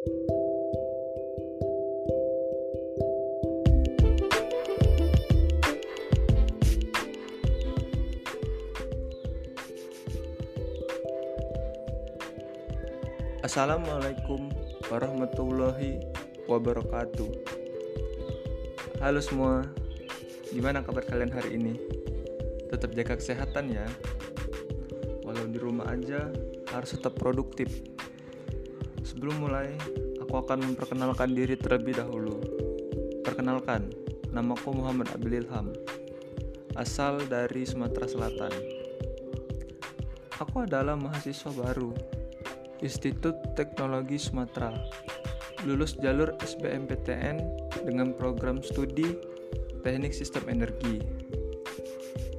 Assalamualaikum warahmatullahi wabarakatuh. Halo semua, gimana kabar kalian hari ini? Tetap jaga kesehatan ya. Walau di rumah aja, harus tetap produktif Sebelum mulai, aku akan memperkenalkan diri terlebih dahulu. Perkenalkan, namaku Muhammad Abil Ilham Asal dari Sumatera Selatan. Aku adalah mahasiswa baru Institut Teknologi Sumatera. Lulus jalur SBMPTN dengan program studi Teknik Sistem Energi.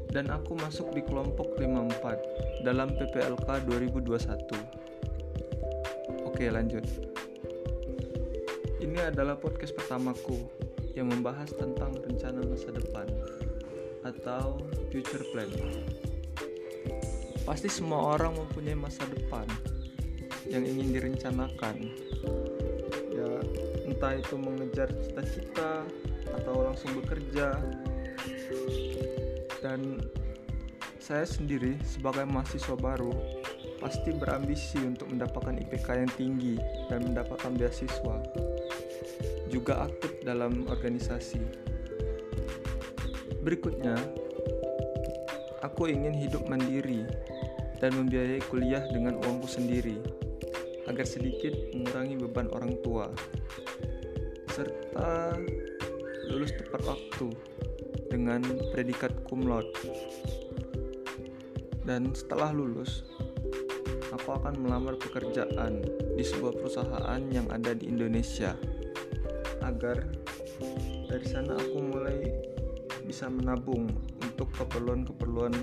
Dan aku masuk di kelompok 54 dalam PPLK 2021 Oke lanjut. Ini adalah podcast pertamaku yang membahas tentang rencana masa depan atau future plan. Pasti semua orang mempunyai masa depan yang ingin direncanakan. Ya entah itu mengejar cita-cita atau langsung bekerja. Dan saya sendiri sebagai mahasiswa baru pasti berambisi untuk mendapatkan IPK yang tinggi dan mendapatkan beasiswa juga aktif dalam organisasi berikutnya aku ingin hidup mandiri dan membiayai kuliah dengan uangku sendiri agar sedikit mengurangi beban orang tua, serta lulus tepat waktu dengan predikat cum laude. Dan setelah lulus, aku akan melamar pekerjaan di sebuah perusahaan yang ada di Indonesia agar dari sana aku mulai bisa menabung untuk keperluan-keperluan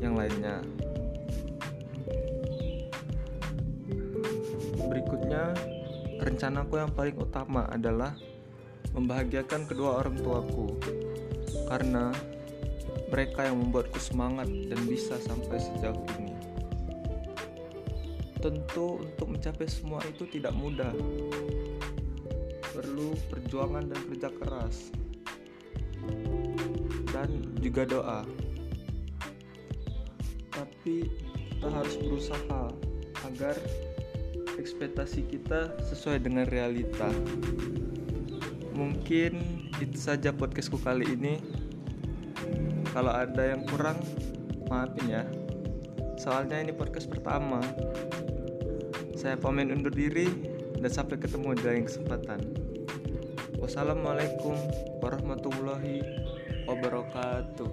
yang lainnya. Berikutnya, rencanaku yang paling utama adalah membahagiakan kedua orang tuaku, karena mereka yang membuatku semangat dan bisa sampai sejauh ini. Tentu, untuk mencapai semua itu tidak mudah, perlu perjuangan dan kerja keras, dan juga doa. Tapi, kita harus berusaha agar ekspektasi kita sesuai dengan realita. Mungkin itu saja podcastku kali ini. Kalau ada yang kurang, maafin ya. Soalnya ini podcast pertama. Saya pamit undur diri dan sampai ketemu di lain kesempatan. Wassalamualaikum warahmatullahi wabarakatuh.